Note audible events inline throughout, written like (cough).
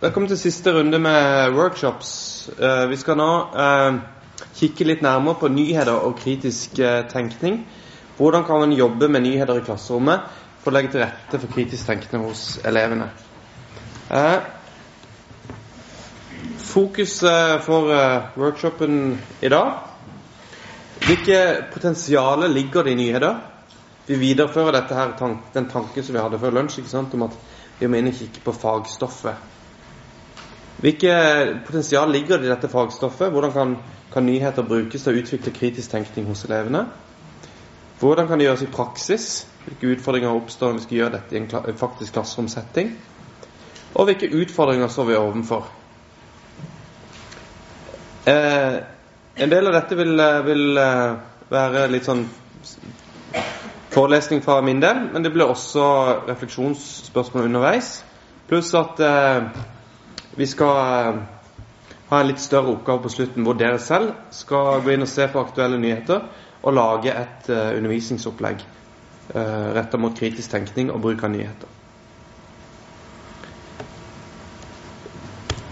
Velkommen til siste runde med workshops. Eh, vi skal nå eh, kikke litt nærmere på nyheter og kritisk eh, tenkning. Hvordan kan man jobbe med nyheter i klasserommet for å legge til rette for kritisk tenkning hos elevene? Fokuset for workshopen i dag Hvilke potensialer ligger det i nyheter? Vi viderefører her, den tanken som vi hadde før lunsj, om at vi må inn og kikke på fagstoffet. Hvilke potensial ligger det i dette fagstoffet? Hvordan kan, kan, nyheter brukes til å utvikle kritisk tenkning hos elevene? Hvordan kan det gjøres i praksis? Hvilke utfordringer oppstår når vi skal gjøre dette i en faktisk klasseromsetting? Og hvilke utfordringer står vi overfor? Eh, en del av dette vil, vil, eh, være litt sånn forelesning fra min del, men det blir også refleksjonsspørsmål underveis. Pluss at eh, vi skal eh, ha en litt større oppgave på slutten hvor dere selv skal gå inn og se på aktuelle nyheter og lage et uh, undervisningsopplegg uh, eh, retta mot kritisk tenkning og bruk av nyheter.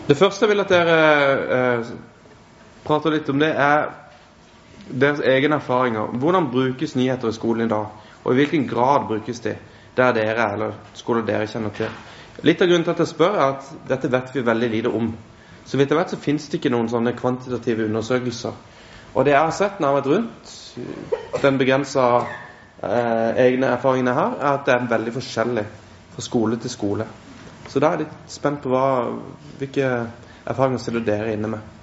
Det første jeg vil at dere prater litt om, det er deres egne erfaringer. Hvordan brukes nyheter i skolen i dag? Og i hvilken grad brukes de der dere er, eller skoler dere kjenner til? Litt av grunnen til at jeg spør, er at dette vet vi veldig lite om. Så vidt jeg vet, så finnes det ikke noen sånne kvantitative undersøkelser. Og det jeg har sett når jeg har vært rundt den begrensa eh, egne erfaringene her, er at det er veldig forskjellig fra skole til skole. Så da er jeg litt spent på hva, hvilke erfaringer stiller dere inne med.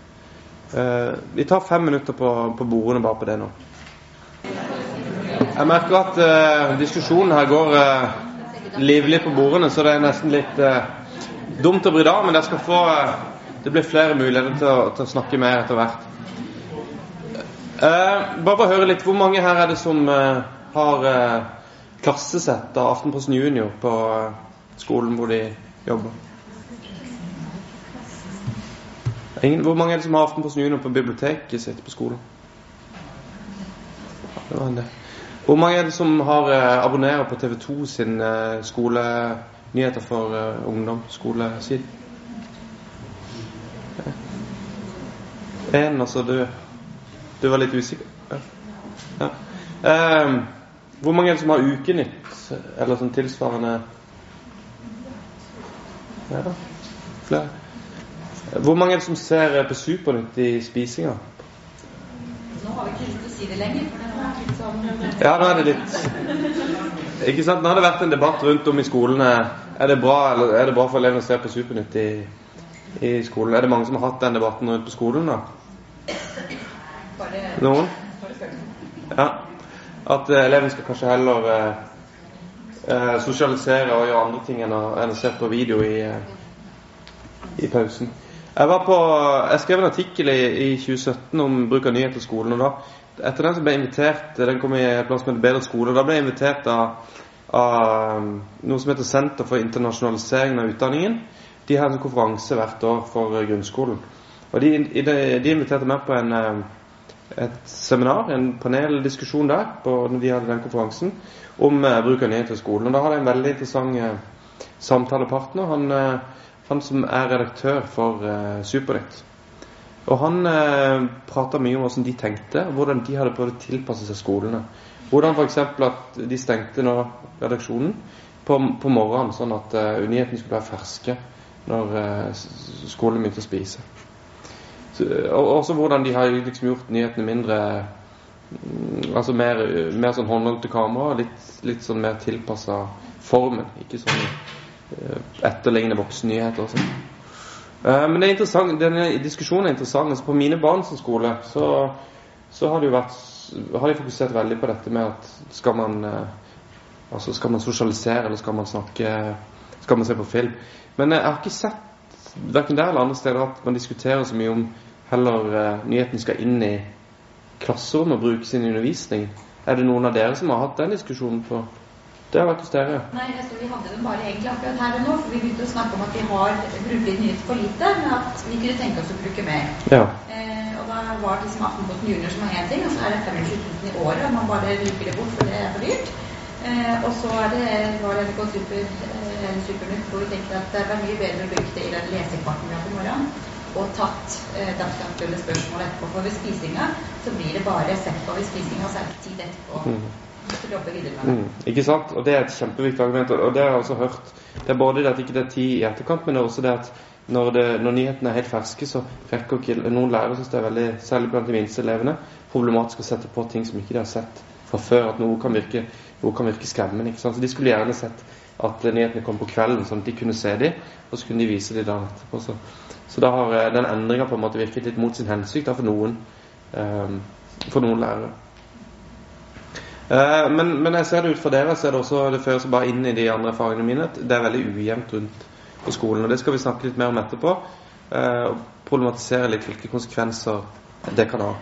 Eh, vi tar fem minutter på, på bordene bare på det nå. Jeg merker at eh, diskusjonen her går eh, livlig på bordene, så det er nesten litt eh, dumt å bry av. Men jeg skal få eh, Det blir flere muligheter til å, til å snakke mer etter hvert. Eh, bare for å høre litt, Hvor mange her er det som eh, har eh, klassesett av Aftenposten Junior på eh, skolen hvor de jobber? Ingen, hvor mange er det som har Aftenposten Junior på biblioteket sitt på skolen? Det var en del. Hvor mange er det som har eh, abonnerer på TV 2 sin eh, skolenyheter for eh, ungdom? Skoleside? Én, altså du Du var litt usikker? Ja. ja. Eh, hvor mange er det som har Ukenytt, eller sånn tilsvarende Ja, flere. Hvor mange er det som ser på Supernytt i spisinga? Nå har vi ikke lyst til å si det lenger. for det. Ja, nå er det litt Ikke sant? Nå har det vært en debatt rundt om i skolene. Er det bra, eller er det bra for elevene å se på Supernytt i, i skolen? Er det mange som har hatt den debatten rundt på skolen, da? Noen? Ja. At uh, elevene skal kanskje heller uh, uh, sosialisere og gjøre andre ting enn å, enn å se på video i, i pausen. Jeg, var på, jeg skrev en artikkel i, i 2017 om bruk av nyheter i skolen. og da, Etter den så ble jeg invitert Den kom i et plass heter Bedre skole. og Da ble jeg invitert av, av um, noe som heter Senter for internasjonalisering av utdanningen. De har en konferanse hvert år for grunnskolen. Og De, de, inviterte meg på en, um, et seminar, en paneldiskusjon der, på, de hadde den konferansen, om uh, bruk av nyheter i skolen. Og Da hadde jeg en veldig interessant uh, samtalepartner. Han uh, han som er redaktør for uh, Supernytt. Og han eh, prata mye om hvordan de tenkte, og hvordan de hadde prøvd å tilpasse seg skolene. Hvordan f.eks. at de stengte nå redaksjonen på, på morgenen, sånn at uh, nyhetene skulle være ferske når uh, skolen begynte å spise. Så, og også hvordan de har liksom gjort nyhetene mindre mm, Altså mer, mer sånn håndholdte kamera, litt, litt sånn mer tilpassa formen. Ikke sånn Eh, etterligne voksennyheter og sånn. Uh, men denne diskusjonen er interessant. Altså på mine barns skole så, så har, vært, har de fokusert veldig på dette med at skal man uh, altså skal man sosialisere, eller skal man snakke Skal man se på film? Men jeg har ikke sett verken der eller andre steder at man diskuterer så mye om heller nyheten skal inn i klasserommet og brukes i undervisning. Er det noen av dere som har hatt den diskusjonen på det har vært hos dere. Nei, altså, Vi hadde den bare egentlig akkurat her og nå. for Vi begynte å snakke om at vi har bruker nyhet for lite, men at vi kunne tenke oss å bruke mer. Ja. Eh, og da var liksom Aftenposten Junior som er én ting, og så er det 25 000 i året, og man bare ryker det bort for det er for dyrt. Eh, og så er det, var det NRK super, eh, Supernytt hvor vi tenkte at det var mye bedre å bruke det i den lesekvarten vi har på morgenen, og tatt eh, dagsaktuelle spørsmål etterpå. For ved spisinga så blir det bare sett på ved spisinga, så er det tid etterpå. Mm. Mm, ikke sant? Og det er et kjempeviktig argument. Og det har jeg også hørt. Det er både det at ikke det er tid i etterkant, men det er også det at når, det, når nyhetene er helt ferske, så rekker ikke noen lærere synes det er veldig, særlig blant de minste elevene, problematisk å sette på ting som ikke de har sett fra før. At noe kan virke, noe kan virke skremmende. ikke sant? Så De skulle gjerne sett at nyhetene kom på kvelden, sånn at de kunne se dem, og så kunne de vise dem dagen etterpå. Så, så da har eh, den endringa på en måte virket litt mot sin hensikt da, for noen, um, for noen lærere. Eh, men, men jeg ser det ut for dere, så er det også det fører seg bare inn i de andre fagene mine. Det er veldig ujevnt rundt på skolen. og Det skal vi snakke litt mer om etterpå. eh, Og problematisere litt hvilke konsekvenser det kan ha.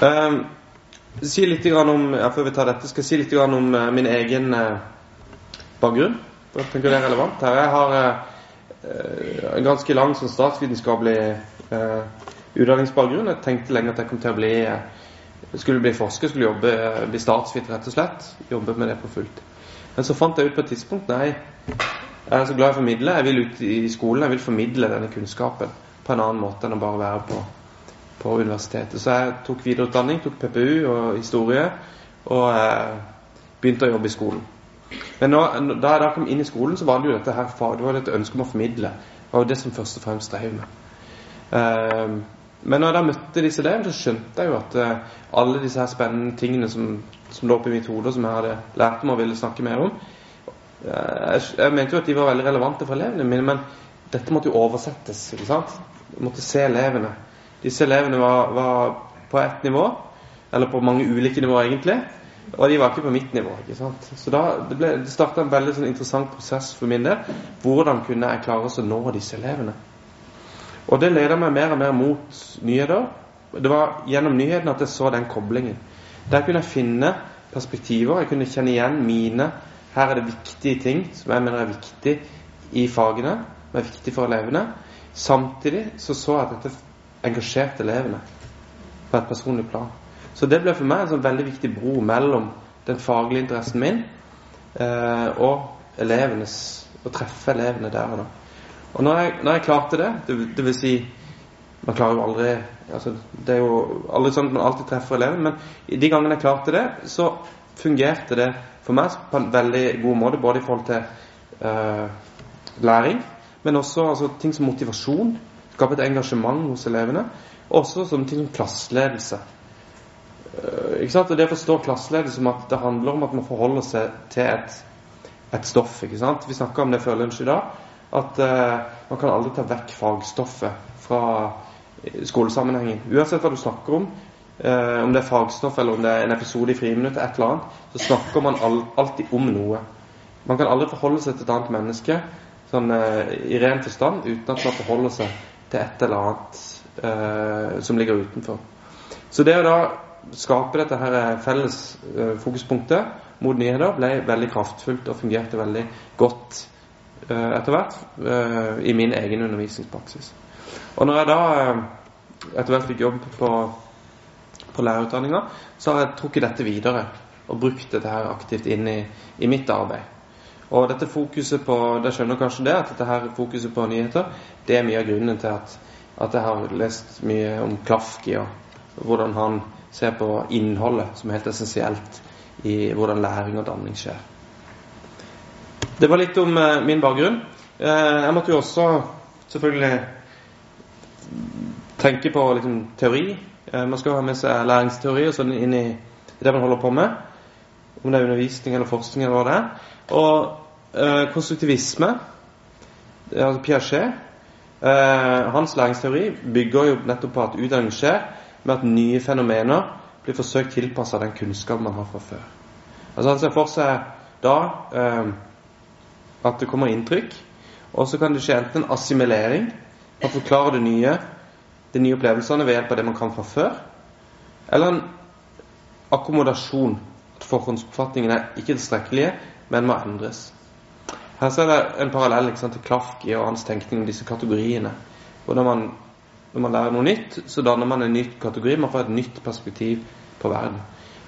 Eh, si litt om, ja, Før vi tar dette, skal jeg si litt om min egen eh, bakgrunn. Jeg tenker det er relevant her. Jeg har en ganske lang sånn statsvitenskapelig utdanningsbakgrunn. Jeg tenkte lenge at jeg kom til å bli skulle bli forsker, skulle jobbe, eh, bli statsviter, rett og slett. Jobbe med det på fullt. Men så fant jeg ut på et tidspunkt Nei, jeg er så glad i å formidle. Jeg vil ut i skolen, jeg vil formidle denne kunnskapen på en annen måte enn å bare være på, på universitetet. Så jeg tok videreutdanning, tok PPU og historie, og eh, begynte å jobbe i skolen. Men nå, da jeg da kom inn i skolen, så var det jo dette her det var dette ønsket om å formidle. Det var jo det som først og fremst drev meg. Eh, men når jeg da møtte disse elevene, så skjønte jeg jo at uh, alle disse her spennende tingene som, som lå oppi mitt hode, og som jeg hadde lært om og ville snakke mer om uh, jeg, jeg mente jo at de var veldig relevante for elevene mine, men dette måtte jo oversettes. ikke sant? Jeg måtte se elevene. Disse elevene var, var på ett nivå, eller på mange ulike nivåer egentlig, og de var ikke på mitt nivå. ikke sant? Så da, det, ble, det starta en veldig sånn interessant prosess for min del. Hvordan kunne jeg klare å nå disse elevene? Og det leder meg mer og mer mot nyheter. Det var gjennom nyhetene at jeg så den koblingen. Der kunne jeg finne perspektiver. Jeg kunne kjenne igjen mine Her er det viktige ting som jeg mener er viktig i fagene, som er viktig for elevene. Samtidig så så jeg at dette engasjerte elevene på et personlig plan. Så det ble for meg en sånn veldig viktig bro mellom den faglige interessen min eh, og elevenes Å treffe elevene der og da. Og når jeg, når jeg klarte det, det, det, vil si Man klarer jo aldri altså, Det er jo aldri sånn at man alltid treffer eleven, men de gangene jeg klarte det, så fungerte det for meg på en veldig god måte, både i forhold til uh, læring, men også altså, ting som motivasjon, skape et engasjement hos elevene, og også som ting som klasseledelse. Uh, ikke sant? Og Det å forstå klasseledelse som at det handler om at man forholder seg til et, et stoff. ikke sant? Vi snakka om det før lunsj i dag at uh, man kan aldri ta vekk fagstoffet fra skolesammenhengen. Uansett hva du snakker om, uh, om det er fagstoff eller om det er en episode i Friminutt, et eller annet, så snakker man all, alltid om noe. Man kan aldri forholde seg til et annet menneske sånn, i ren forstand uten at man forholder seg til et eller annet som ligger utenfor. Så det å da skape dette her felles fokuspunktet mot nyheter ble veldig kraftfullt og fungerte veldig godt Eh, etter hvert eh, i min egen undervisningspraksis. Og når jeg da eh, etter hvert fikk jobb på, på lærerutdanninga, så har jeg trukket dette videre og brukt dette her aktivt inn i, i mitt arbeid. Og dette fokuset på det skjønner kanskje det, at dette her fokuset på nyheter det er mye av grunnen til at, at jeg har lest mye om Klafki og hvordan han ser på innholdet som helt essensielt i hvordan læring og danning skjer. Det var litt om eh, min bakgrunn. Eh, jeg måtte jo også selvfølgelig tenke på liksom, teori. Eh, man skal ha med seg læringsteori og sånn inn i det man holder på med. Om det er undervisning eller forskning eller hva det er. Og konstruktivisme, altså Piaget, hans læringsteori bygger jo nettopp på at utdanning skjer med at nye fenomener blir forsøkt tilpassa den kunnskapen man har fra før. Altså Han ser for seg da at det kommer inntrykk. Og så kan det skje enten assimilering, man forklarer det nye, de nye opplevelsene ved hjelp av det man kan fra før, eller en akkommodasjon. At forhåndsoppfatningene er ikke tilstrekkelige, men må endres. Her ser det en parallell sant, til Klafki og hans tenkning om disse kategoriene. når man, når man lærer noe nytt, så danner man en ny kategori. Man får et nytt perspektiv på verden.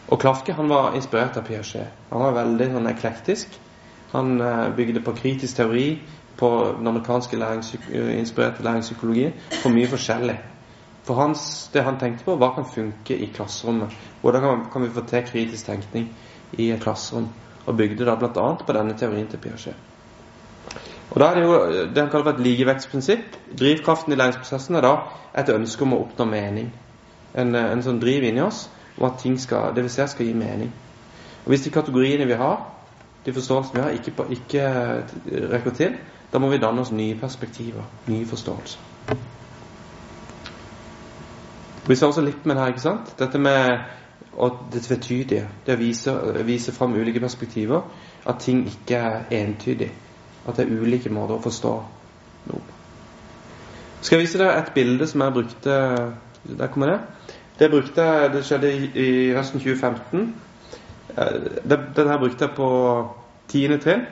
Og Klafke han var inspirert av Piaget. Han var veldig sånn eklektisk. Han eh, bygde på kritisk teori, på den amerikanske læringspsyk inspirerte læringspsykologien, på mye forskjellig. For hans, det han tenkte på, hva kan funke i klasserommet? Hvordan kan, kan vi få til kritisk tenkning i et klasserom? Og bygde da bl.a. på denne teorien til Piaget. Og da er Det jo det han kaller for et likevektsprinsipp. Drivkraften i læringsprosessen er da et ønske om å oppnå mening. En, en sånn driv inni oss om at ting skal, det vi ser, skal gi mening. Og Hvis de kategoriene vi har, de forståelsene vi har, ikke, ikke rekker til, da må vi danne oss nye perspektiver, nye forståelser. Vi ser også litt med det her, ikke sant? Dette med det tvetydige. Det å vise, vise fram ulike perspektiver. At ting ikke er entydig. At det er ulike måter å forstå noe på. Skal jeg vise deg et bilde som jeg brukte Der kommer det. Det brukte Det skjedde i, i høsten 2015. Det, den her brukte jeg på tiende trinn,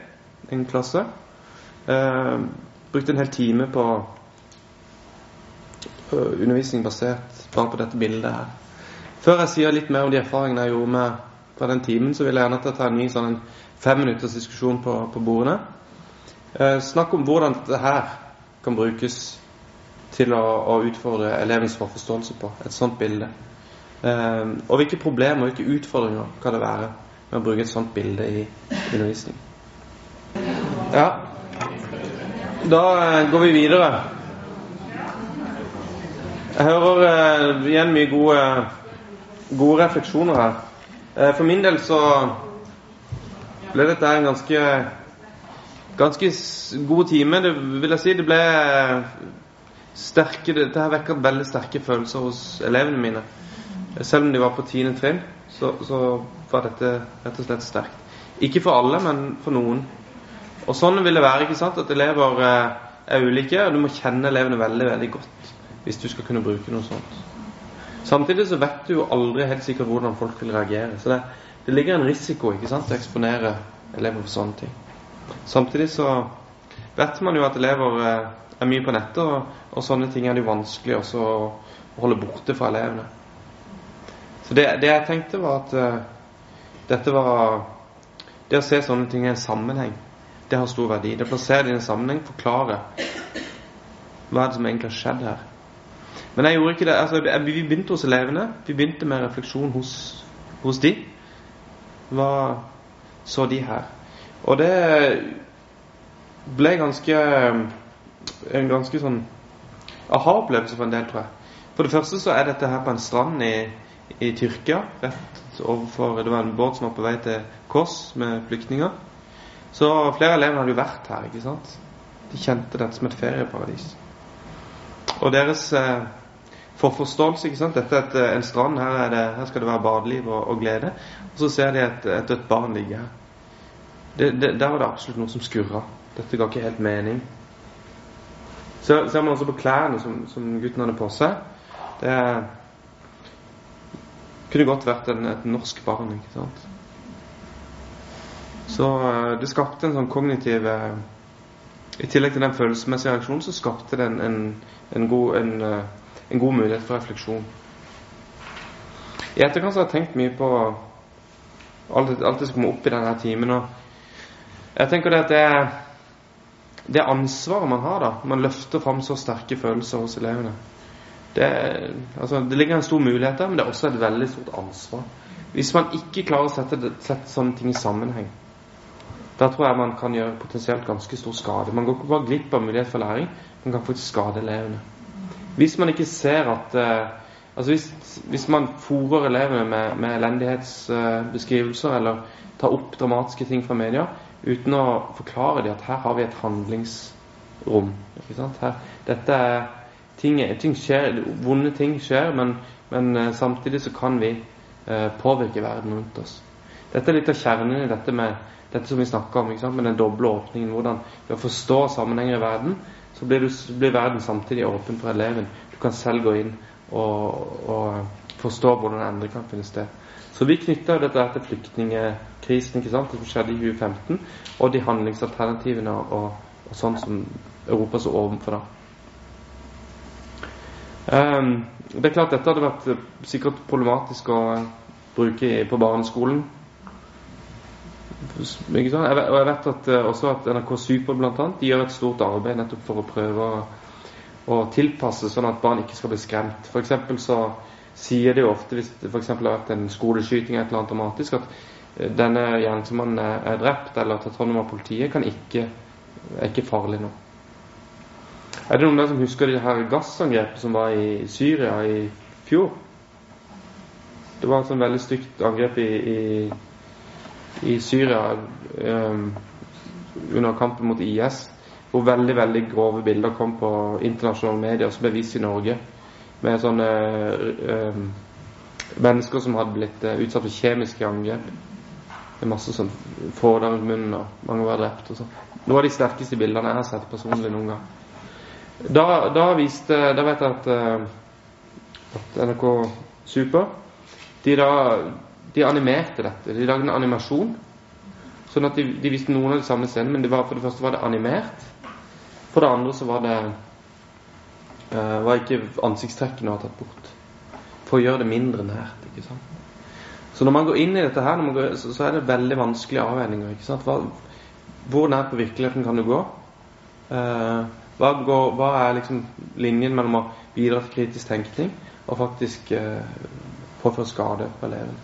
en klasse. Eh, brukte en hel time på, undervisning basert bare på dette bildet her. Før jeg sier litt mer om de erfaringene jeg gjorde med fra den timen, så vil jeg gjerne ta en ny sånn en femminutters diskusjon på, på bordene. Eh, snakk om hvordan dette her kan brukes til å, å utfordre elevens forforståelse på. Et sånt bilde. Eh, og hvilke problemer og hvilke utfordringer kan det være med å bruke et sånt bilde i undervisning. Ja, da eh, går vi videre. Jeg hører uh, igjen mye gode, gode refleksjoner her. Uh, for min del så ble dette en ganske ganske god time. Det vil jeg si. Det ble sterke Dette vekket veldig sterke følelser hos elevene mine. Selv om de var på tiende trinn, så, så, var dette rett og slett sterkt. Ikke for alle, men for noen. Og sånn vil det være. ikke sant, At elever uh, er ulike, og du må kjenne elevene veldig, veldig godt hvis du skal kunne bruke noe sånt. Samtidig så vet du jo aldri helt sikkert hvordan folk vil reagere. Så det, det ligger en risiko ikke sant, å eksponere elever for sånne ting. Samtidig så vet man jo at elever eh, er mye på nettet, og, og, sånne ting er det jo vanskelig også å holde borte fra elevene. Så det, det jeg tenkte, var at uh, dette var Det å se sånne ting i en sammenheng, det har stor verdi. Det å plassere det i en sammenheng, forklare hva er det som egentlig har skjedd her. Men jeg gjorde ikke det. Altså, vi begynte hos elevene. Vi begynte med refleksjon hos, hos de. Hva så de her? Og det ble ganske en ganske sånn aha-opplevelse for en del, tror jeg. For det første så er dette her på en strand i, i Tyrkia. Rett overfor Det var en båt som var på vei til Kos med flyktninger. Så flere elevene hadde jo vært her. ikke sant? De kjente dette som et ferieparadis. Og deres eh, forforståelse, ikke sant? Dette er eh, en strand. Her, det, her, skal det være badeliv og, og, glede. Og så ser de et, et dødt barn ligge her. Det, det, der var det absolutt noe som skurra. Dette ga ikke helt mening. Så ser man også på klærne som, som gutten hadde på seg. Det kunne godt vært en, et norsk barn. ikke sant? Så eh, det skapte en sånn kognitiv eh, I tillegg til den følelsesmessige reaksjonen så skapte det en, en, en god en god mulighet for refleksjon. I etterkant har jeg tenkt mye på alt, alt det som kommer opp i denne timen. Og jeg tenker det at det, det ansvaret man har da Man løfter fram så sterke følelser hos elevene. Det, altså, det ligger en stor mulighet der, men det er også et veldig stort ansvar. Hvis man ikke klarer å sette, sette sånne ting i sammenheng, da tror jeg man kan gjøre potensielt ganske stor skade. Man går ikke bare glipp av mulighet for læring, man kan faktisk skade elevene. Hvis man ikke ser at eh, Altså hvis, hvis man fòrer elevene med, med elendighetsbeskrivelser eh, eller tar opp dramatiske ting fra media uten å forklare dem at her har vi et handlingsrom. Ikke sant? Her, dette er ting, ting skjer, Vonde ting skjer, men, men uh, samtidig så kan vi påvirke verden rundt oss. Dette er litt av kjernen i dette med dette som vi snakker om, med den doble åpningen. Hvordan ved å forstå sammenhenger i verden så blir, du, blir, verden samtidig åpen for eleven. Du kan selv gå inn og, og forstå hvordan endring kan finne sted. Så vi knytter dette til flyktningkrisen ikke sant, det som skjedde i 2015, og de handlingsalternativene og, og sånn som Europa så overfor da. Um, det er klart dette hadde vært sikkert problematisk å, bruke på barneskolen. Og jeg vet at, eh, også at NRK Super blant annet, de gjør et stort arbeid nettopp for å prøve å, å tilpasse sånn at barn ikke skal bli skremt. For så sier de ofte hvis det f.eks. har vært en skoleskyting et eller annet dramatisk, at eh, denne gjerningsmannen er, drept eller tatt hånd om av politiet, kan ikke, er ikke farlig nå. Er det noen der som husker de her gassangrepet som var i Syria i fjor? Det var et sånn veldig stygt angrep i, i, i Syria um, under kampen mot IS, hvor veldig veldig grove bilder kom på internasjonale medier som ble vist i Norge, med sånne um, mennesker som hadde blitt uh, utsatt for kjemiske angrep. er masse sånn fråder rundt munnen, og mange var drept. og sånn. Noe av de sterkeste bildene jeg har sett personlig noen gang. Da, da viste Da vet jeg at, uh, at NRK Super de, da, de animerte dette. De lagde en animasjon. Sånn at de, de viste noen av de samme scenene, men var, for det første var det animert. For det andre så var det uh, var ikke ansiktstrekkene var tatt bort. For å gjøre det mindre nært. ikke sant? Så når man går inn i dette her, går, så, så, er det veldig vanskelige avveininger. ikke sant? Hva, hvor nært på virkeligheten kan du gå? Uh, hva, går, hva, er liksom linjen mellom å bidra til kritisk tenkning og faktisk eh, påføre skade på eleven?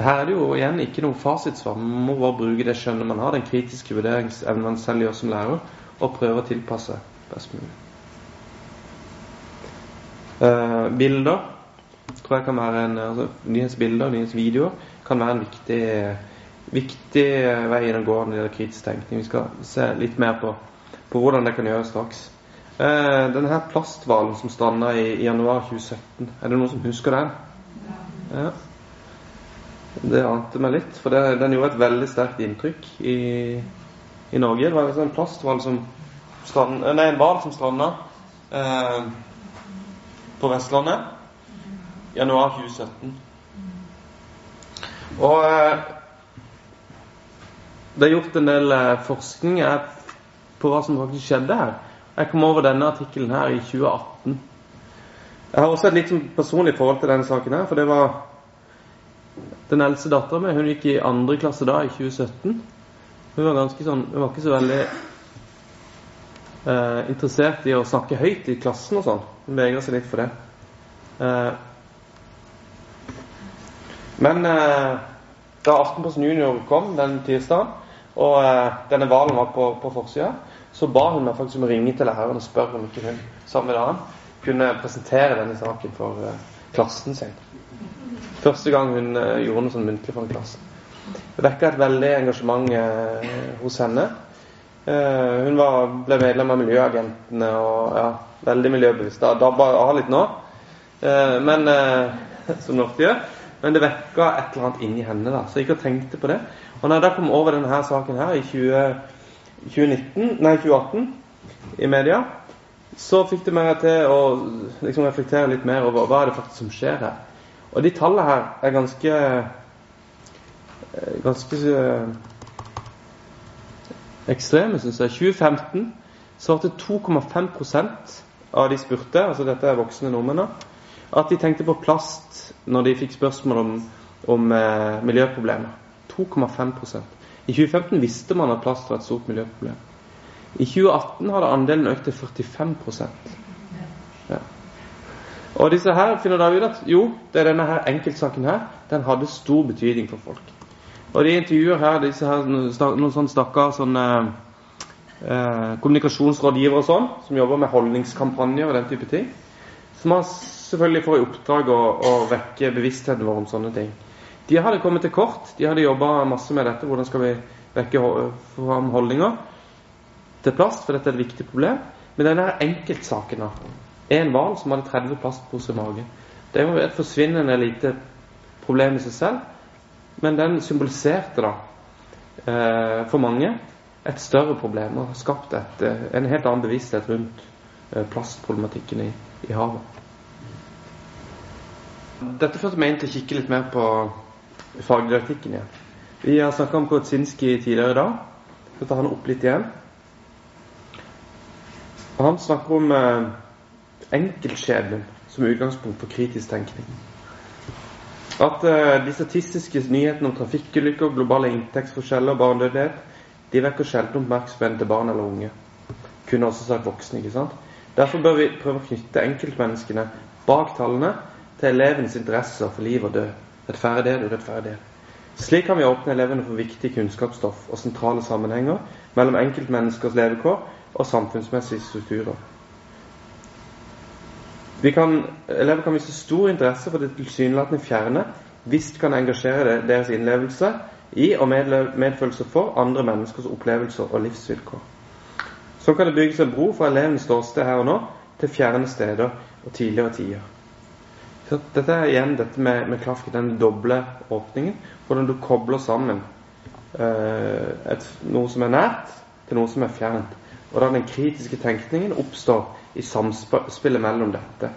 Her er det jo igjen ikke noe fasitsvar. Man må bare bruke det skjønnet man har, den kritiske vurderingsevnen man selv gjør som lærer, og prøve å tilpasse best mulig. Eh, bilder tror jeg kan være en altså, Nyhetsbilder, nyhetsvideoer kan være en viktig, viktig vei inn å gå når det gjelder kritisk tenkning. Vi skal se litt mer på, på hvordan det kan gjøres straks. Eh, denne her plasthvalen som stranda i, i, januar 2017, er det noen som husker den? Ja. Det ante meg litt, for det, den gjorde et veldig sterkt inntrykk i, i Norge. Det var altså en plasthval som strand, Nei, en hval som stranda eh, på Vestlandet januar 2017. Og eh, det er gjort en del eh, forskning på hva som faktisk skjedde her. Jeg kom over denne artikkelen her i 2018. Jeg har også et litt sånn personlig forhold til denne saken her, for det var den eldste dattera mi. Hun gikk i andre klasse da, i 2017. Hun var ganske sånn Hun var ikke så veldig eh, interessert i å snakke høyt i klassen og sånn. Hun vegra seg litt for det. Eh, men eh, da Aftenposten Junior kom den tirsdagen, og eh, denne hvalen var på, på forsida, så ba hun meg faktisk om å ringe til læreren og spørre om ikke hun samme dagen kunne presentere denne saken for uh, klassen sin. Første gang hun uh, gjorde noe sånn muntlig for en klasse. Det vekka et veldig engasjement uh, hos henne. Hun var, ble medlem av Miljøagentene og ja, veldig miljøbevisst. Da dabba av litt nå, men (laughs) som det ofte gjør. Men det vekka et eller annet inni henne. da, Så jeg gikk og tenkte på det. Og når jeg da kom over denne saken her i 20, 2019, nei 2018 i media, så fikk det meg til å liksom reflektere litt mer over hva er det faktisk som skjer her. Og de tallene her er ganske eh, ganske eh, ekstreme, syns jeg. 2015 svarte 2,5% av de spurte, altså dette er voksne nordmenn, at de tenkte på plast når de fikk spørsmål om, om eh, miljøproblemer. 2,5 I 2015 visste man at plast var et stort miljøproblem. I 2018 hadde andelen økt til 45% ja. Og disse her finner da ut at jo, det er denne her enkeltsaken her, den hadde stor betydning for folk. Og de intervjuer her disse her, noen sånne stakkars sånne eh, kommunikasjonsrådgivere og sånn, som jobber med holdningskampanjer og den type ting. Som har selvfølgelig får i oppdrag å, å vekke bevisstheten vår om sånne ting. De hadde kommet til kort. De hadde jobba masse med dette. Hvordan skal vi vekke fram holdninger til plast? For dette er et viktig problem. Men denne enkeltsaken er en hval som hadde 30 plastposer i magen, det er jo et forsvinnende lite problem i seg selv. Men den symboliserte da eh, for mange et større problem og har skapt et, eh, en helt annen bevissthet rundt eh, plastproblematikken i, i havet. Dette førte meg inn til å kikke litt mer på fagdidaktikken igjen. Vi har snakka om Kotsinski tidligere i dag. Jeg skal ta han opp litt igjen. Og Han snakker om eh, enkeltskjebnen som utgangspunkt for kritisk tenkning. At eh, de statistiske nyhetene om trafikkulykker, globale inntektsforskjeller og barnedødelighet de vekker sjelden oppmerksomheten til barn eller unge. Kunne også sagt voksne. ikke sant? Derfor bør vi prøve å knytte enkeltmenneskene bak tallene til elevens interesser for liv og død, rettferdighet urettferdighet. Slik kan vi åpne elevene for viktig kunnskapsstoff og sentrale sammenhenger mellom enkeltmenneskers levekår og samfunnsmessige strukturer. Kan, elever kan vise stor interesse for det tilsynelatende fjerne hvis det kan engasjere deres innlevelse i og medfølelse for andre menneskers opplevelser og livsvilkår. Så kan det bygges en bro fra elevens ståsted her og nå til fjerne steder og tidligere tider. Så dette er igjen dette med, med Kafka, den doble åpningen. Hvordan du kobler sammen eh, et, noe som er nært, til noe som er fjernt. Og da den kritiske tenkningen oppstår i samspillet mellom dette.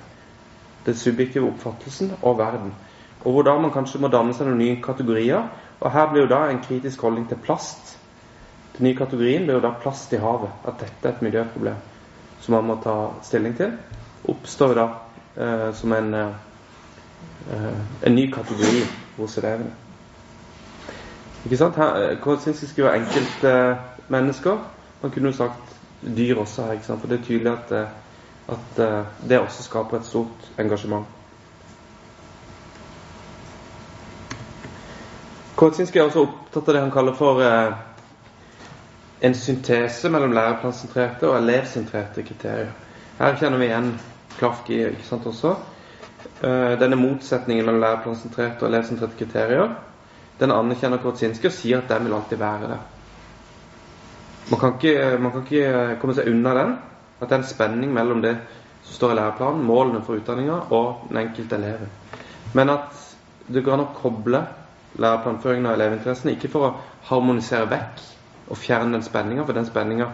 Den subjektive oppfattelsen og verden. Og hvor da man kanskje må danne seg noen nye kategorier. Og her blir jo da en kritisk holdning til plast. Den nye kategorien blir jo da plast i havet. At dette er et miljøproblem som man må ta stilling til. Oppstår da eh, som en, eh, en ny kategori hos elevene. Ikke sant? Her, Kåsinski skriver enkeltmennesker. Man kunne jo sagt dyr også her, ikke sant? for det er tydelig at, eh, at eh, det også skaper et stort engasjement. Kåsinski er også opptatt av det han kaller for eh, en syntese mellom læreplansentrerte og elevsentrerte kriterier. Her kjenner vi igjen Klafki ikke sant også. Eh, denne motsetningen mellom læreplansentrerte og elevsentrerte kriterier den anerkjenner Kortsinski og sier at den vil alltid være der. Man kan, ikke, man kan ikke komme seg unna den. At det er en spenning mellom det som står i læreplanen, målene for utdanninga, og den enkelte eleven. Men at det går an å koble læreplanføringen av elevinteressene, ikke for å harmonisere vekk og fjerne den spenninga, for den spenninga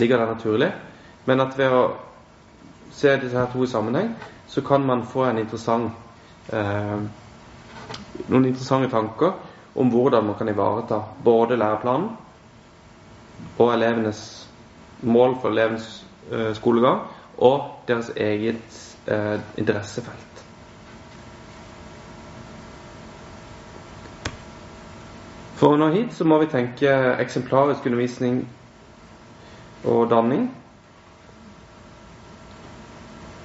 ligger der naturlig, men at ved å se disse to i sammenheng, så kan man få interessant eh, noen interessante tanker om hvordan man kan ivareta både læreplanen og elevenes mål for elevens eh, skolegang og deres eget eh, interessefelt. For å nå hit så må vi tenke eksemplarisk undervisning og danning.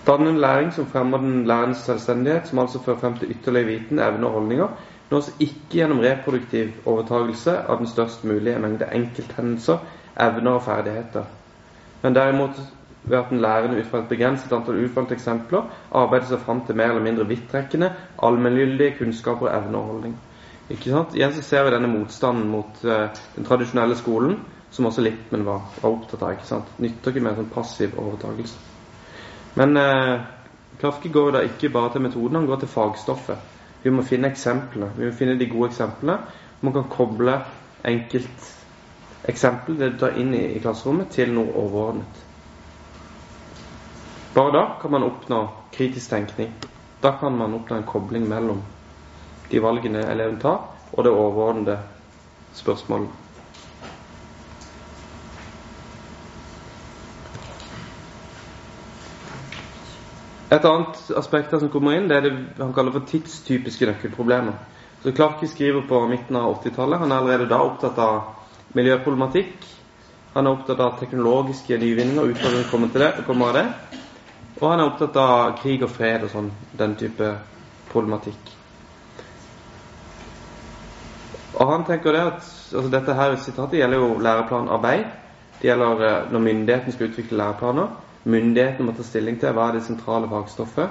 Dannende læring som fremmer den lærendes selvstendighet, som altså fører frem til ytterligere viten, evner og holdninger, nås ikke gjennom reproduktiv overtagelse av den størst mulige mengde enkelthendelser, evner og ferdigheter, men derimot ved at den lærende ut fra et begrenset antall utvalgte eksempler arbeider seg fram til mer eller mindre vidtrekkende, allmenngyldige kunnskaper, evner og holdning. Ikke sant? Igjen så ser vi denne motstanden mot uh, den tradisjonelle skolen, som også Lippmann var, var, opptatt av. ikke sant? Nytter ikke med en sånn passiv overtakelse. Men eh, Klafke går da ikke bare til metoden, han går til fagstoffet. Vi må finne eksemplene. Vi må finne de gode eksemplene. Man kan koble enkelt eksempel det du tar inn i, i klasserommet, til noe overordnet. Bare da kan man oppnå kritisk tenkning. Da kan man oppnå en kobling mellom de valgene eleven tar, og det overordnede spørsmålet. Et annet aspekt som kommer inn, det er det han kaller for tidstypiske nøkkelproblemer. Så Clarke skriver på midten av 80-tallet. Han er allerede da opptatt av miljøproblematikk. Han er opptatt av teknologiske nyvinninger, og utfordringer kommer, til det, kommer av det. Og han er opptatt av krig og fred og sånn, den type problematikk. Og han tenker det at altså Dette her sitatet gjelder jo læreplanarbeid. Det gjelder eh, når myndigheten skal utvikle læreplaner. Myndighetene må ta stilling til hva er det sentrale fagstoffet.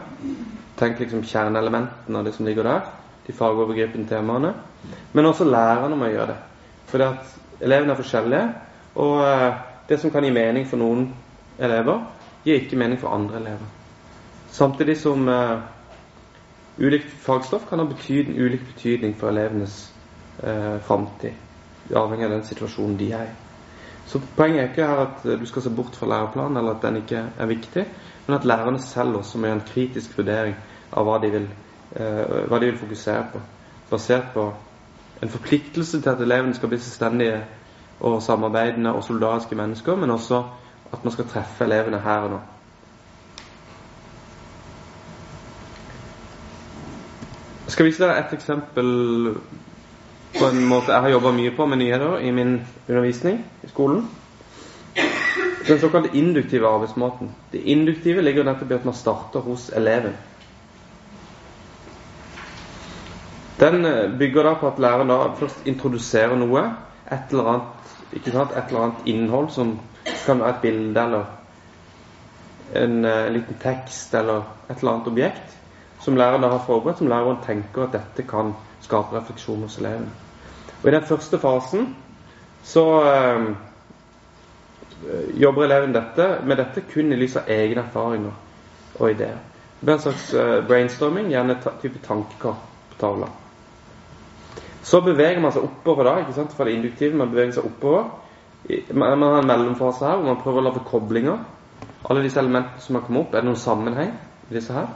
Tenk liksom kjerneelementene av det som ligger der. De fagovergripende temaene. Men også lærerne må gjøre det. For elevene er forskjellige. Og eh, det som kan gi mening for noen elever, gir ikke mening for andre elever. Samtidig som uh, ulikt fagstoff kan ha betydning, ulik betydning for elevenes uh, framtid. Avhengig av den situasjonen de er i. Så poenget er ikke her at eh, du skal se bort fra læreplanen, eller at den ikke er viktig, men at lærerne selv også må gjøre en kritisk vurdering av hva de vil, eh, hva de vil fokusere på. Basert på en forpliktelse til at elevene skal bli selvstendige og samarbeidende og solidariske mennesker, men også at man skal treffe elevene her og nå. Jeg skal vise deg et eksempel på en måte jeg har jobba mye på med nyheter i min undervisning i skolen. Den såkalte induktive arbeidsmåten. Det induktive ligger nettopp i at man starter hos eleven. Den eh, bygger da på at læreren da først introduserer noe, et eller annet, sant, et eller annet innhold som kan være et bilde eller en, en uh, liten tekst eller et eller annet objekt som læreren da har forberedt, som læreren tenker at dette kan skape refleksjon hos eleven. Og I den første fasen så øh, jobber eleven dette, med dette kun i lys av egne erfaringer og ideer. Det blir en slags øh, brainstorming, gjerne ta type tankekart på tavla. Så beveger man seg oppover da, ikke sant, fra det induktive. Man beveger seg oppover. Man har en mellomfase her hvor man prøver å lage koblinger alle disse elementene som har kommet opp, er det noen sammenheng i disse her?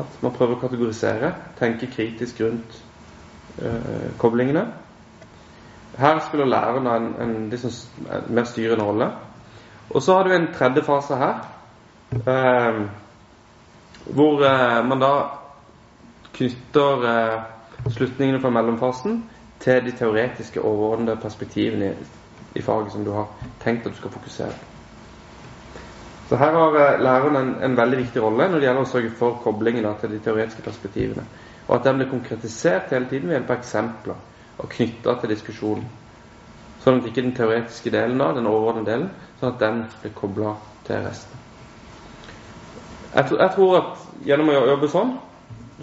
At man prøver å kategorisere, tenke kritisk rundt øh, koblingene. Her spiller læreren en, en, liksom, mer styrende rolle. Og så har du en tredje fase her, eh, hvor eh, man da knytter slutningene fra mellomfasen til de teoretiske overordnede perspektivene i, i faget som du har tenkt at du skal fokusere på. Så her har eh, læreren en, en, veldig viktig rolle når det gjelder å sørge for koblingen da, til de teoretiske perspektivene. Og at den blir konkretisert hele tiden ved hjelp av eksempler og knytta til diskusjonen. Sånn at ikke den teoretiske delen av den overordnede delen, sånn at den blir kobla til resten. Jeg, jeg, tror at gjennom å jobbe sånn,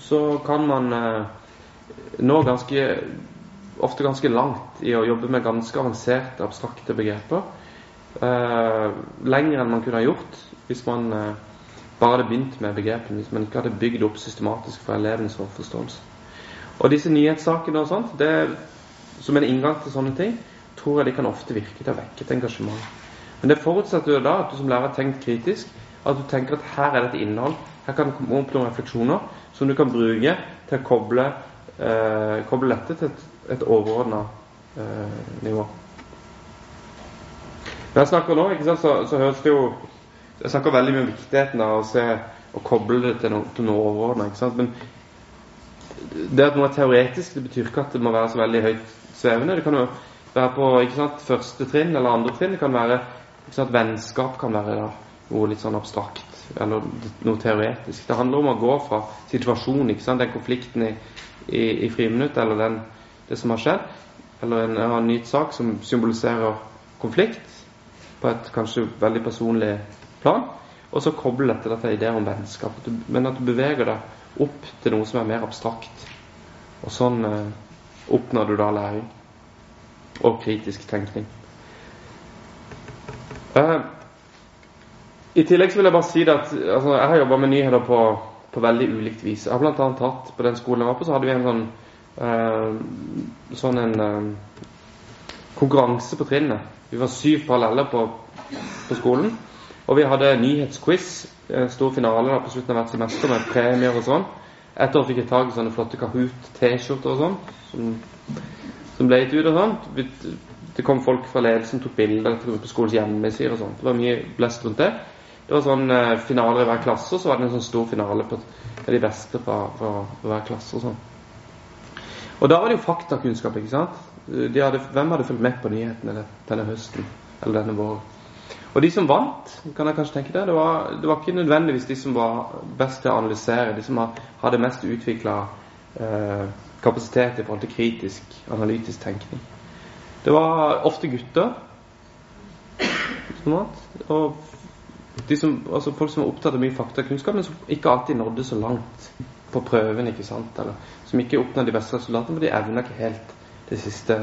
så kan man eh, nå ganske ofte ganske langt i å jobbe med ganske avanserte, abstrakte begreper Eh, lenger enn man kunne ha gjort hvis man eh, bare hadde begynt med begrepene, hvis man ikke hadde bygd opp systematisk for elevenes forståelse. Og disse nyhetssakene og sånt, det, som en inngang til sånne ting, tror jeg de kan ofte virke til å vekke et engasjement. Men det forutsetter jo da at du som lærer har tenkt kritisk, at du tenker at her er det et innhold, her kan det komme opp noen refleksjoner som du kan bruke til å koble, eh, koble dette til et, et overordna eh, nivå. Når jeg snakker nå, sant, så, så, høres det jo Jeg snakker veldig mye om viktigheten av å se og koble det til noe, til noe overordna. Men det at noe er teoretisk, det betyr ikke at det må være så veldig høyt svevende. Det kan jo være på sant, første trinn eller andre trinn. Det kan være sant, Vennskap kan være da, noe litt sånn abstrakt eller noe teoretisk. Det handler om å gå fra situasjonen, den konflikten i, i, i friminutt, eller den, det som har skjedd, eller en, en ny sak som symboliserer konflikt, på et kanskje veldig personlig plan. Og så koble dette til ideer om vennskap. Men at du beveger deg opp til noe som er mer abstrakt. Og sånn eh, oppnår du da læring. Og kritisk tenkning. Eh, I tillegg så vil jeg bare si at altså, jeg har jobba med nyheter på, på, veldig ulikt vis. Jeg har annet hatt På den skolen jeg var på, så hadde vi en sånn eh, sånn en eh, konkurranse på trinnet vi var syv paralleller på, på skolen. Og vi hadde nyhetsquiz, stor finale da, på slutten av hvert semester med premier og sånn. Et år fikk jeg tak i sånne flotte Kahoot-T-skjorter og sånn, som, som, ble gitt ut og sånn. Det kom folk fra ledelsen, tok bilder på skolens hjemmesider og sånn. Det var mye blest rundt det. Det var sånn eh, finaler i hver klasse, og så var det en sånn stor finale på de beste fra, fra, fra hver klasse og sånn. Og da var det jo faktakunnskap, ikke sant? hadde, hvem hadde fulgt med på nyhetene denne høsten eller denne våren? Og de som vant, kan jeg kanskje tenke det, det var, det var ikke nødvendigvis de som var best til å analysere, de som hadde mest utvikla eh, kapasitet i forhold til kritisk, analytisk tenkning. Det var ofte gutter. Og som, altså folk som var opptatt av mye faktakunnskap, men som ikke alltid nådde så langt på prøven. ikke sant? Eller som ikke oppnådde de beste resultatene, men de evna ikke helt det siste,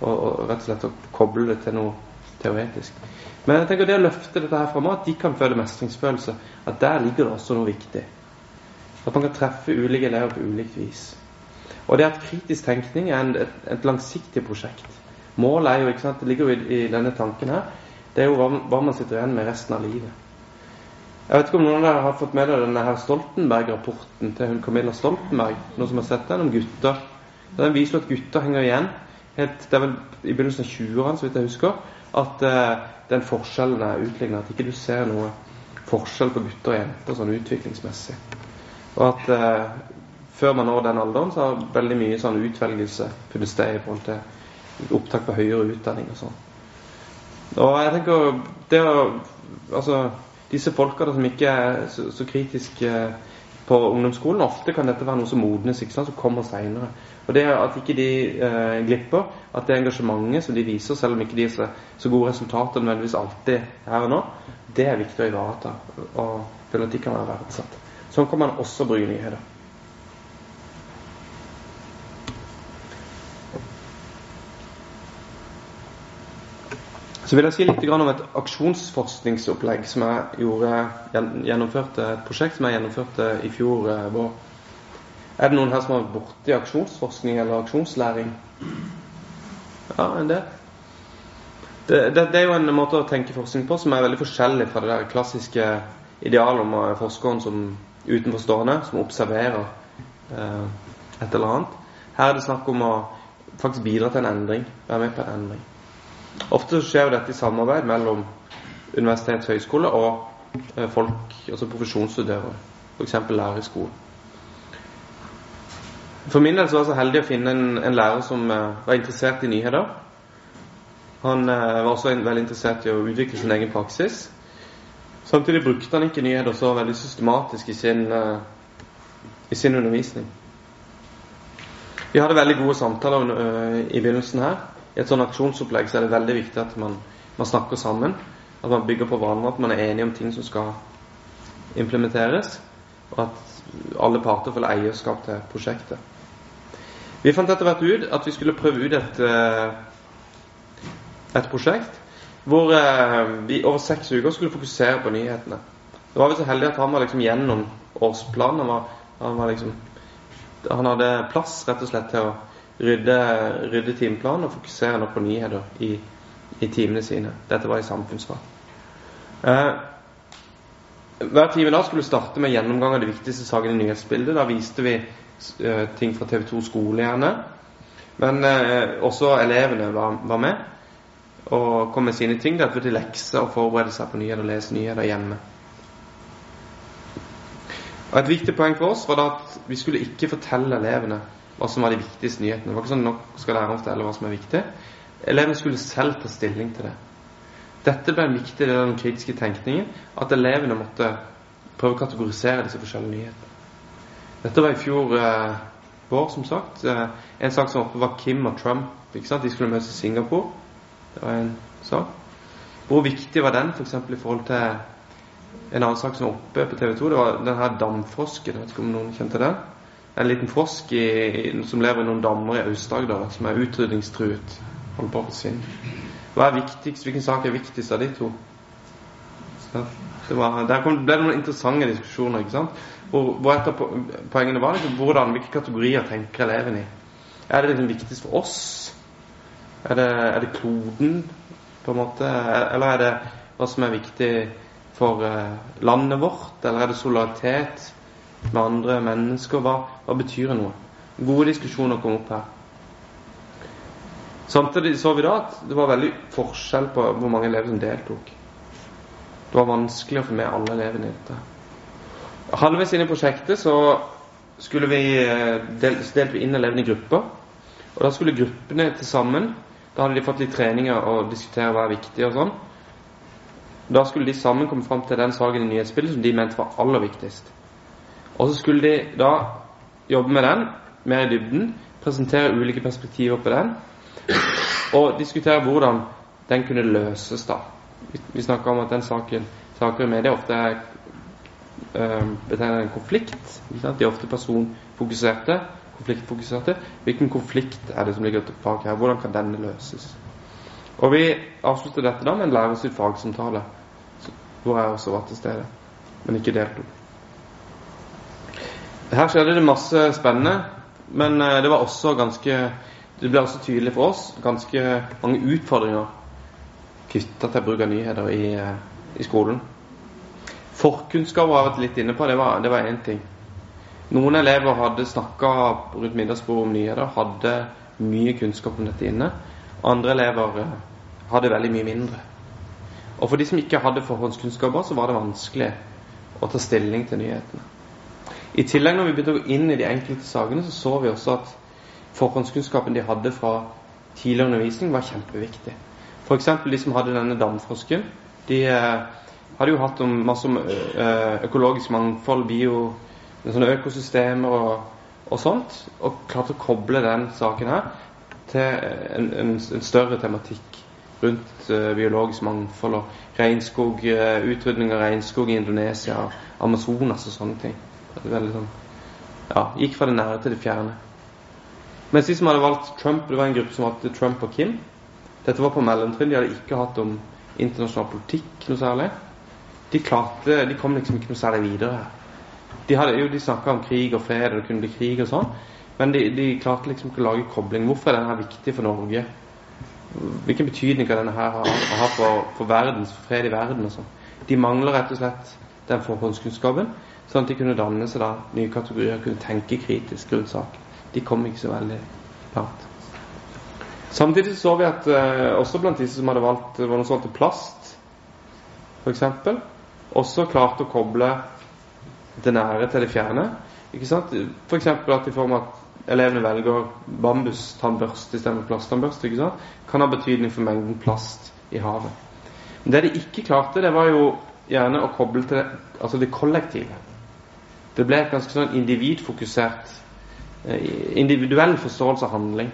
og, og, rett og slett å koble det til noe teoretisk. Men jeg tenker det å løfte dette her fram, at de kan føle mestringsfølelse, at der ligger det også noe viktig. At man kan treffe ulike elever på ulikt vis. Og det at kritisk tenkning er en, et, et, langsiktig prosjekt. Målet er jo, ikke sant, det ligger jo i, i denne tanken her, det er jo hva, hva, man sitter igjen med resten av livet. Jeg vet ikke om noen av dere har fått med dere denne her Stoltenberg-rapporten til hun Camilla Stoltenberg, noen som har sett den, om gutter den viser at gutter henger igjen. Helt, det er vel i begynnelsen av 20-årene, så vidt jeg husker, at uh, den forskjellen er utlignet. At ikke du ser noe forskjell på gutter og jenter sånn utviklingsmessig. Og at uh, før man når den alderen, så har veldig mye sånn utvelgelse funnet sted i forhold til opptak på høyere utdanning og sånn. Og jeg tenker det å Altså, disse folka som ikke er så, så kritiske på ungdomsskolen, ofte kan dette være noe som modnes, ikke sant, som kommer seinere. Og det at ikke de eh, glipper, at det engasjementet som de viser, selv om ikke de har så, gode resultater nødvendigvis alltid her og nå, det er viktig å ivareta. Og føle at de kan være verdsatt. Sånn kan man også bruke nyheter. Så vil jeg si litt om et aksjonsforskningsopplegg som jeg gjorde, gjennomførte, et prosjekt som jeg gjennomførte i fjor eh, vår. Er det noen her som har vært borti aksjonsforskning eller aksjonslæring? Ja, en del. Det, det, det, er jo en måte å tenke forskning på som er veldig forskjellig fra det der klassiske idealet om forskeren som utenforstående, som observerer eh, et eller annet. Her er det snakk om å faktisk bidra til en endring. Være med på en endring. Ofte skjer jo dette i samarbeid mellom og høyskole og eh, folk, altså profesjonsutøvere, F.eks. lærere i skolen. For min del så var jeg så heldig å finne en, en lærer som uh, var interessert i nyheter. Han uh, var også en, veldig interessert i å utvikle sin egen praksis. Samtidig brukte han ikke nyheter så veldig systematisk i sin, uh, i sin undervisning. Vi hadde veldig gode samtaler i begynnelsen her. I et sånt aksjonsopplegg så er det veldig viktig at man, man snakker sammen. At man bygger på hverandre, at man er enige om ting som skal implementeres. Og at alle parter får eierskap til prosjektet. Vi fant etter hvert ut at vi skulle prøve ut et, eh, et prosjekt hvor eh, vi over seks uker skulle fokusere på nyhetene. Det var vi så heldige at han var liksom gjennom årsplanen. Han, var, han, var liksom, han hadde plass rett og slett til å rydde, rydde timeplanen og fokusere nå på nyheter i, i timene sine. Dette var i samfunnsfag. Eh, hver time da skulle starte med gjennomgang av de viktigste sakene i nyhetsbildet. Da viste vi uh, ting fra TV2 skole, gjerne. Men uh, også elevene var, var, med og kom med sine ting. Det var til lekser og forberede seg på nyheter og lese nyheter hjemme. Og Et viktig poeng for oss var da at vi skulle ikke fortelle elevene hva som var de viktigste nyhetene. Det var ikke sånn nok skal læreren fortelle hva som er viktig. Elevene skulle selv ta stilling til det. Dette ble en viktig del av den kritiske tenkningen. At elevene måtte prøve å kategorisere disse forskjellige nyhetene. Dette var i fjor eh, vår, som sagt. Eh, en sak som oppe var Kim og Trump. De skulle møtes i Singapore. Det var en sak. Hvor viktig var den f.eks. For i forhold til en annen sak som var oppe på TV 2? Det var den her damfrosken. Jeg vet ikke om noen kjente den? En liten frosk i, som lever i noen dammer i Aust-Agder, som er utrydningstruet. Å forsvinne. Hva er viktigst? Hvilken sak er viktigst av de to? Var, der ble det noen interessante diskusjoner. ikke sant? Hvor, hvor et av poengene var liksom, hvordan, hvilke kategorier tenker eleven i. Er det liksom viktigst for oss? Er det, er det, kloden, på en måte? Eller er det hva som er viktig for uh, landet vårt? Eller er det solidaritet med andre mennesker? Hva, hva betyr det noe? Gode diskusjoner kom opp her. Samtidig så vi da at det var veldig forskjell på hvor mange elever som deltok. Det var vanskelig å få med alle elevene i dette. Halvveis inn i prosjektet så skulle vi eh, del, delte vi inn elevene i grupper. Og da skulle gruppene til sammen Da hadde de fått litt treninger og diskutere hva er viktig og sånn. Da skulle de sammen komme fram til den saken i nyhetsbildet som de mente var aller viktigst. Og så skulle de da jobbe med den mer i dybden, presentere ulike perspektiver på den, og diskutere hvordan den kunne løses, da. Vi, snakka om at den saken saker i media ofte er Eh, betegner en konflikt. De er ofte personfokuserte, konfliktfokuserte. Hvilken konflikt er det som ligger bak her? Hvordan kan denne løses? Og Vi avslutter dette da med en lærerstyrt fagsamtale, hvor jeg også var til stede, men ikke deltok. Her skjedde det masse spennende, men eh, det var også ganske Det ble også tydelig for oss ganske mange utfordringer knytta til bruk av nyheter i, eh, i skolen. Forkunnskaper har vært litt inne på. Det var én ting. Noen elever hadde snakka rundt middagsbordet om nyheter, hadde mye kunnskap om dette inne. Andre elever eh, hadde veldig mye mindre. Og for de som ikke hadde forhåndskunnskaper, så var det vanskelig å ta stilling til nyhetene. I tillegg, når vi begynte å gå inn i de enkelte sakene, så så vi også at forhåndskunnskapen de hadde fra tidligere undervisning, var kjempeviktig. F.eks. de som hadde denne damfrosken. De eh, hadde jo hatt om masse om eh, økologisk mangfold, bio, sånne økosystemer og, og, sånt, og klarte å koble den saken her til en, en, en større tematikk rundt uh, biologisk mangfold og regnskog, utrydning av regnskog i Indonesia, Amazonas og sånne ting. Det veldig sånn Ja, gikk fra det nære til det fjerne. Mens de som hadde valgt Trump, det var en gruppe som valgte Trump og Kim. Dette var på mellomtrinn. De hadde ikke hatt om internasjonal politikk noe særlig. De klarte, de kom liksom ikke noe særlig videre. De hadde jo, de snakka om krig og fred, og det kunne bli krig og sånn. Men de, de, klarte liksom ikke å lage kobling. Hvorfor er denne viktig for Norge? Hvilken betydning kan denne her ha, ha for, for, verdens, for fred i verden og sånn? De mangler rett og slett den forhåndskunnskapen, sånn at de kunne danne seg da nye kategorier, og kunne tenke kritisk rundt saken. De kom ikke så veldig langt. Samtidig så vi at eh, også blant disse som hadde valgt var noen som valgte plast, f.eks., også klarte å koble det nære til det fjerne. Ikke sant? F.eks. at i form av at elevene velger bambustannbørste istedenfor plasttannbørste, ikke sant? kan ha betydning for mengden plast i havet. Men det de ikke klarte, det var jo gjerne å koble til det, altså det kollektive. Det ble et ganske sånn individfokusert individuell forståelse av handling.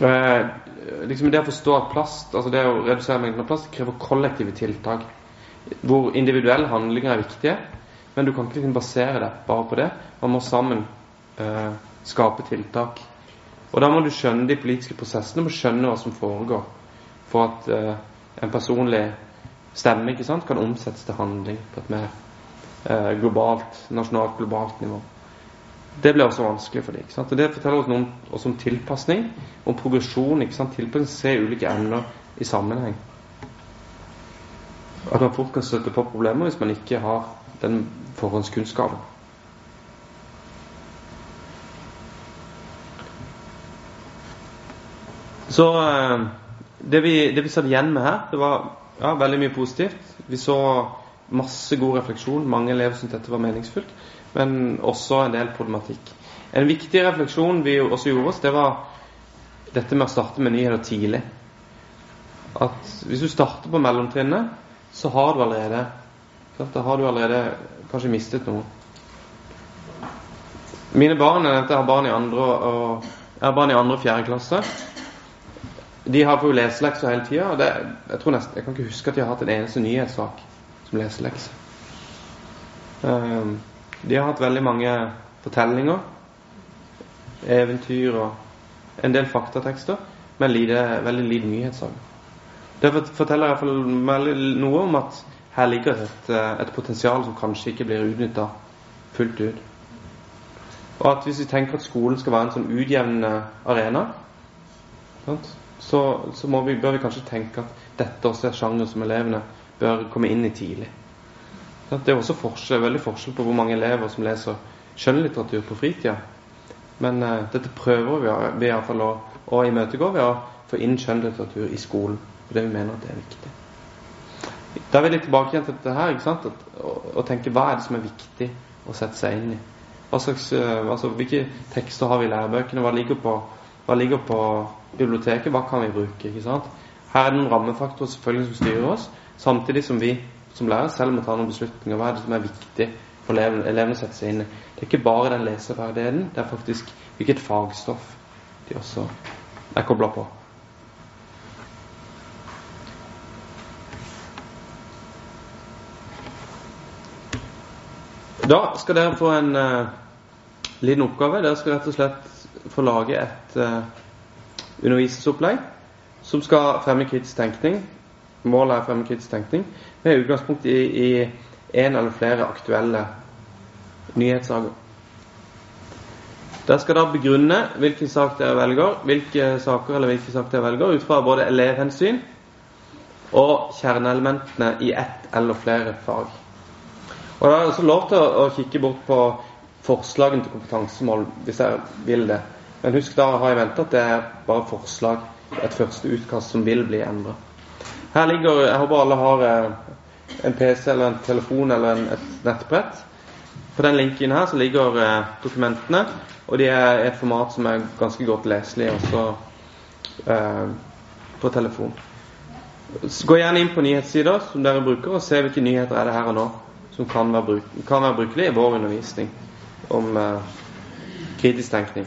Eh, liksom Det å forstå at plast, altså det å redusere mengden av plast, krever kollektive tiltak. Hvor individuelle handlinger er viktige, men du kan ikke liksom basere deg bare på det. Man må sammen eh, skape tiltak. Og da må du skjønne de politiske prosessene, du må skjønne hva som foregår, for at eh, en personlig stemme ikke sant, kan omsettes til handling på et mer eh, globalt, nasjonalt, globalt nivå. Det blir også vanskelig for dem. Og Det forteller oss noe også om tilpasning, om progresjon. ikke sant? Tilpasning, Se ulike emner i sammenheng. At man fort kan støtte på problemer hvis man ikke har den forhåndskunnskapen. Så eh, det vi, det vi satt igjen med her, det var ja, veldig mye positivt. Vi så masse god refleksjon. Mange elever syntes dette var meningsfullt. Men også en del problematikk. En viktig refleksjon vi også gjorde oss, det var dette med å starte med nyheter tidlig. At hvis du starter på mellomtrinnet, så har du allerede Da har du allerede kanskje mistet noe. Mine barn jeg har barn i andre og, jeg har barn i andre og fjerde klasse. De har fått leselekser hele tida. Jeg, jeg kan ikke huske at de har hatt en eneste nyhetssak som leselekse. Um, de har hatt veldig mange fortellinger, eventyr og en del faktatekster, men lite, veldig lite nyhetssaker. Det forteller i hvert fall noe om at her ligger et, et potensial som kanskje ikke blir utnytta fullt ut. Og at hvis vi tenker at skolen skal være en sånn utjevnende arena, så, så vi, bør vi kanskje tenke at dette også er sjanger som elevene bør komme inn i tidlig. Det er også forskjell, veldig forskjell på hvor mange elever som leser skjønnlitteratur på fritida. Men uh, dette prøver vi, vi iallfall å, å imøtegå ved å få inn skjønnlitteratur i skolen. Fordi vi mener at det er viktig. Da er vi litt tilbake igjen til dette her. ikke sant? At, å, å, tenke hva er det som er viktig å sette seg inn i. Hva slags, uh, altså, hvilke tekster har vi i lærebøkene? Hva ligger på, hva ligger på biblioteket, hva kan vi bruke? ikke sant? Her er det noen rammefaktorer selvfølgelig som styrer oss, samtidig som vi som lærer selv må ta noen beslutninger. Hva er det som er viktig for elevene, elevene å sette seg inn i? Det er ikke bare den leseferdigheten, det er faktisk hvilket fagstoff de også er kobla på. Da skal dere få en uh, liten oppgave. Dere skal rett og slett få lage et uh, undervisningsopplegg som skal fremme kritisk tenkning. Målet er å fremme kritisk tenkning med utgangspunkt i, i en eller flere aktuelle nyhetssaker. Dere skal da begrunne hvilken sak dere velger, hvilke saker eller hvilke saker dere velger, ut fra både elevhensyn og kjerneelementene i ett eller flere fag. Og Det er også lov til å, å kikke bort på forslagene til kompetansemål hvis dere vil det. Men husk da har jeg vente at det er bare forslag, et første utkast som vil bli endra. Her ligger Jeg håper alle har eh, en PC eller en telefon eller en, et nettbrett. På den linken her så ligger eh, dokumentene, og de er i et format som er ganske godt leselig også eh, på telefon. Så gå gjerne inn på nyhetssider som dere bruker, og se hvilke nyheter er det her og nå som kan være, bruk kan være brukelige i vår undervisning om eh, kritisk tenkning.